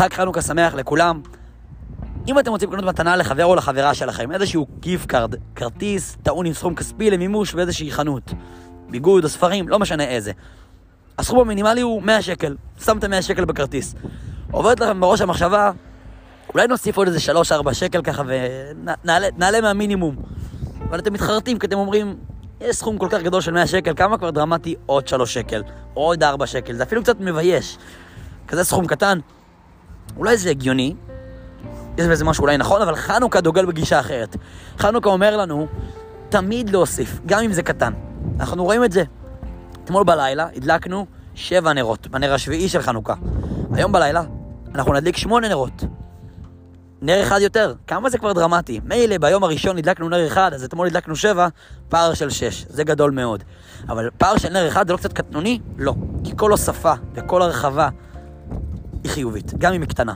חג חנוכה שמח לכולם. אם אתם רוצים לקנות מתנה לחבר או לחברה שלכם, איזשהו gift card, כרטיס טעון עם סכום כספי למימוש באיזושהי חנות, ביגוד או ספרים, לא משנה איזה. הסכום המינימלי הוא 100 שקל, שמתם 100 שקל בכרטיס. עוברת לכם בראש המחשבה, אולי נוסיף עוד איזה 3-4 שקל ככה ונעלה מהמינימום. אבל אתם מתחרטים כי אתם אומרים, יש סכום כל כך גדול של 100 שקל, כמה כבר דרמטי? עוד 3 שקל, עוד 4 שקל, זה אפילו קצת מבייש. כזה סכום קטן. אולי זה הגיוני, יש בזה משהו אולי נכון, אבל חנוכה דוגל בגישה אחרת. חנוכה אומר לנו, תמיד להוסיף, גם אם זה קטן. אנחנו רואים את זה. אתמול בלילה הדלקנו שבע נרות, בנר השביעי של חנוכה. היום בלילה אנחנו נדליק שמונה נרות. נר אחד יותר, כמה זה כבר דרמטי? מילא ביום הראשון הדלקנו נר אחד, אז אתמול הדלקנו שבע, פער של שש, זה גדול מאוד. אבל פער של נר אחד זה לא קצת קטנוני? לא. כי כל הוספה וכל הרחבה היא חיובית, גם אם היא קטנה.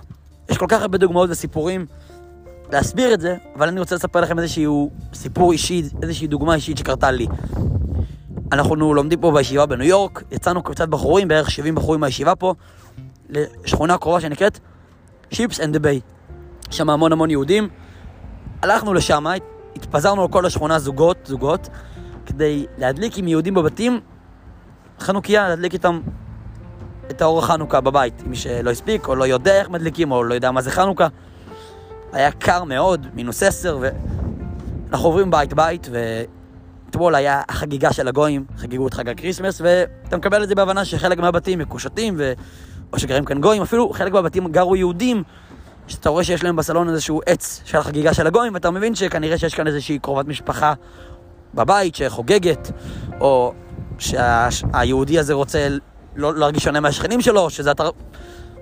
יש כל כך הרבה דוגמאות וסיפורים להסביר את זה, אבל אני רוצה לספר לכם איזשהו סיפור אישי, איזושהי דוגמה אישית שקרתה לי. אנחנו לומדים פה בישיבה בניו יורק, יצאנו קצת בחורים, בערך 70 בחורים מהישיבה פה, לשכונה קרובה שנקראת שיפסהד ביי. יש שם המון המון יהודים. הלכנו לשם, התפזרנו על כל השכונה זוגות, זוגות, כדי להדליק עם יהודים בבתים חנוכיה, להדליק איתם את האור החנוכה בבית. מי שלא הספיק, או לא יודע איך מדליקים, או לא יודע מה זה חנוכה. היה קר מאוד, מינוס עשר, ואנחנו עוברים בית-בית, ואתמול היה החגיגה של הגויים, חגיגו את חג ה Christmas, ואתה מקבל את זה בהבנה שחלק מהבתים מקושטים, ו... או שגרים כאן גויים, אפילו חלק מהבתים גרו יהודים, שאתה רואה שיש להם בסלון איזשהו עץ של החגיגה של הגויים, ואתה מבין שכנראה שיש כאן איזושהי קרובת משפחה בבית שחוגגת, או שהיהודי הזה רוצה לא להרגיש שונה מהשכנים שלו, שזה אתה...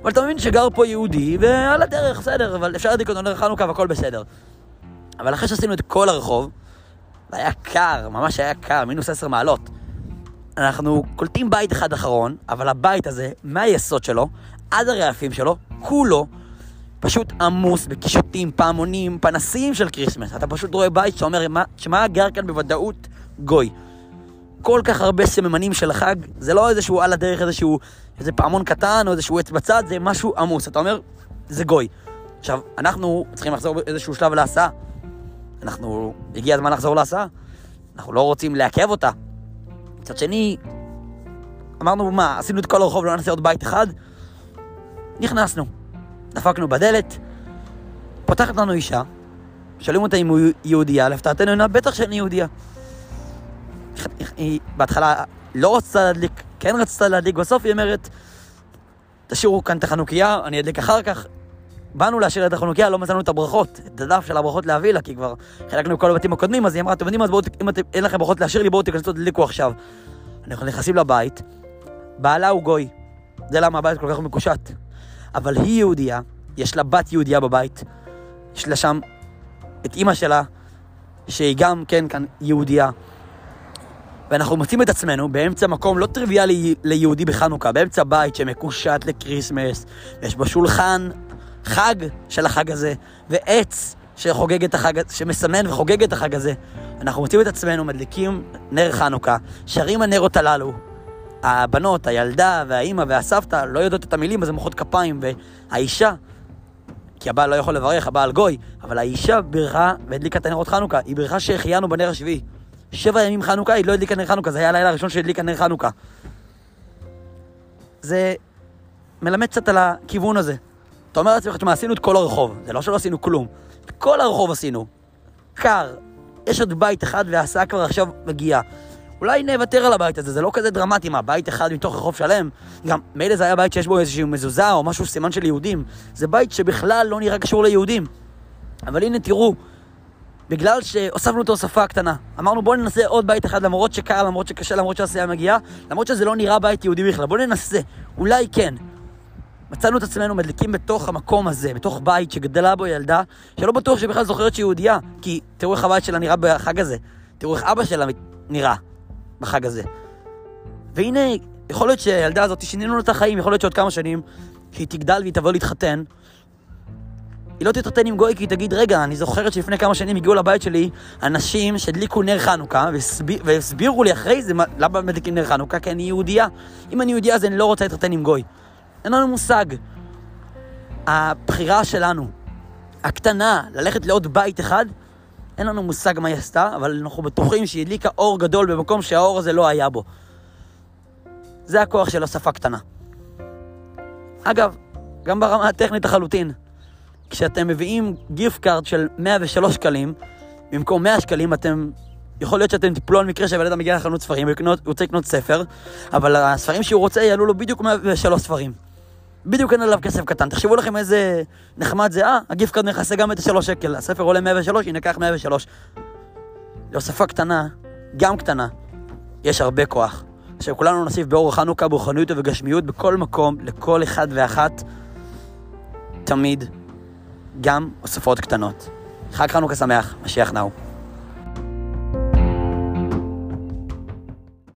אבל אתה מבין שגר פה יהודי, ועל הדרך, בסדר, אבל אפשר להדליק אותו נר חנוכה והכל בסדר. אבל אחרי שעשינו את כל הרחוב, והיה קר, ממש היה קר, מינוס עשר מעלות. אנחנו קולטים בית אחד אחרון, אבל הבית הזה, מהיסוד שלו, עד הרעפים שלו, כולו פשוט עמוס בקישוטים, פעמונים, פנסים של Christmas. אתה פשוט רואה בית שאומר, שמה גר כאן בוודאות גוי. כל כך הרבה סממנים של החג, זה לא איזשהו על הדרך, איזשהו איזה פעמון קטן או איזשהו עץ בצד, זה משהו עמוס. אתה אומר, זה גוי. עכשיו, אנחנו צריכים לחזור באיזשהו שלב להסעה. אנחנו, הגיע הזמן לחזור להסעה. אנחנו לא רוצים לעכב אותה. מצד שני, אמרנו, מה, עשינו את כל הרחוב, לא נעשה עוד בית אחד? נכנסנו. דפקנו בדלת, פותחת לנו אישה, שואלים אותה אם הוא יהודייה, להפתעתנו, בטח שאני יהודייה. היא בהתחלה לא רצתה להדליק, כן רצתה להדליק, בסוף היא אומרת, תשאירו כאן את החנוכיה, אני אדליק אחר כך. באנו להשאיר את החנוכיה, לא מצאנו את הברכות, את הדף של הברכות להביא לה, כי כבר חילקנו כל הבתים הקודמים, אז היא אמרה, אתם יודעים מה, בואו, אם אתם, אין לכם ברכות להשאיר לי, בואו תיכנסו, תדליקו עכשיו. אנחנו נכנסים לבית, בעלה הוא גוי. זה למה הבית כל כך מקושט. אבל היא יהודייה, יש לה בת יהודייה בבית, יש לה שם את אימא שלה, שהיא גם, כן, כאן יהודייה. ואנחנו מוצאים את עצמנו באמצע מקום לא טריוויאלי ליהודי בחנוכה, באמצע בית שמקושט לקריסמס, יש בו שולחן חג של החג הזה, ועץ שחוגג את החג, שמסמן וחוגג את החג הזה. אנחנו מוצאים את עצמנו מדליקים נר חנוכה, שרים הנרות הללו. הבנות, הילדה והאימא והסבתא לא יודעות את המילים, אז הן מוחאות כפיים, והאישה, כי הבעל לא יכול לברך, הבעל גוי, אבל האישה בירכה והדליקה את הנרות חנוכה, היא בירכה שהחיינו בנר השביעי. שבע ימים חנוכה, היא לא הדליקה נר חנוכה, זה היה הלילה הראשון שהדליקה נר חנוכה. זה מלמד קצת על הכיוון הזה. אתה אומר לעצמך, תשמע, עשינו את כל הרחוב, זה לא שלא עשינו כלום. את כל הרחוב עשינו. קר, יש עוד בית אחד וההסעה כבר עכשיו מגיעה. אולי נוותר על הבית הזה, זה לא כזה דרמטי, מה, בית אחד מתוך רחוב שלם? גם, מילא זה היה בית שיש בו איזושהי מזוזה או משהו סימן של יהודים. זה בית שבכלל לא נראה קשור ליהודים. אבל הנה, תראו, בגלל שהוספנו את ההוספה הקטנה. אמרנו בואו ננסה עוד בית אחד למרות שקר, למרות שקשה, למרות שהסיעה מגיעה, למרות שזה לא נראה בית יהודי בכלל. בואו ננסה, אולי כן. מצאנו את עצמנו מדליקים בתוך המקום הזה, בתוך בית שגדלה בו ילדה, שלא בטוח שבכלל זוכרת שהיא יהודייה, כי תראו איך הבית שלה נראה בחג הזה. תראו איך אבא שלה נראה בחג הזה. והנה, יכול להיות שהילדה הזאת, שינינו לה את החיים, יכול להיות שעוד כמה שנים, שהיא תגדל והיא תבוא להתחתן, היא לא תתחתן עם גוי כי היא תגיד, רגע, אני זוכרת שלפני כמה שנים הגיעו לבית שלי אנשים שהדליקו נר חנוכה והסביר, והסבירו לי אחרי זה למה מדליקים נר חנוכה, כי אני יהודייה. אם אני יהודייה אז אני לא רוצה להתחתן עם גוי. אין לנו מושג. הבחירה שלנו, הקטנה, ללכת לעוד בית אחד, אין לנו מושג מה היא עשתה, אבל אנחנו בטוחים שהיא הדליקה אור גדול במקום שהאור הזה לא היה בו. זה הכוח של הוספה קטנה. אגב, גם ברמה הטכנית לחלוטין, כשאתם מביאים gift card של 103 שקלים, במקום 100 שקלים אתם... יכול להיות שאתם תיפלו על מקרה שהילד מגיע לחנות ספרים, הוא רוצה לקנות ספר, אבל הספרים שהוא רוצה יעלו לו בדיוק 103 ספרים. בדיוק אין עליו כסף קטן. תחשבו לכם איזה נחמד זה, אה, ה gift card מכסה גם את השלוש שקל, הספר עולה 103, הנה קח 103. להוספה קטנה, גם קטנה, יש הרבה כוח. עכשיו כולנו נוסיף באור חנוכה, ברוחניות ובגשמיות בכל מקום, לכל אחד ואחת, תמיד, גם הוספות קטנות. חג חנוכה שמח, משיח נאו.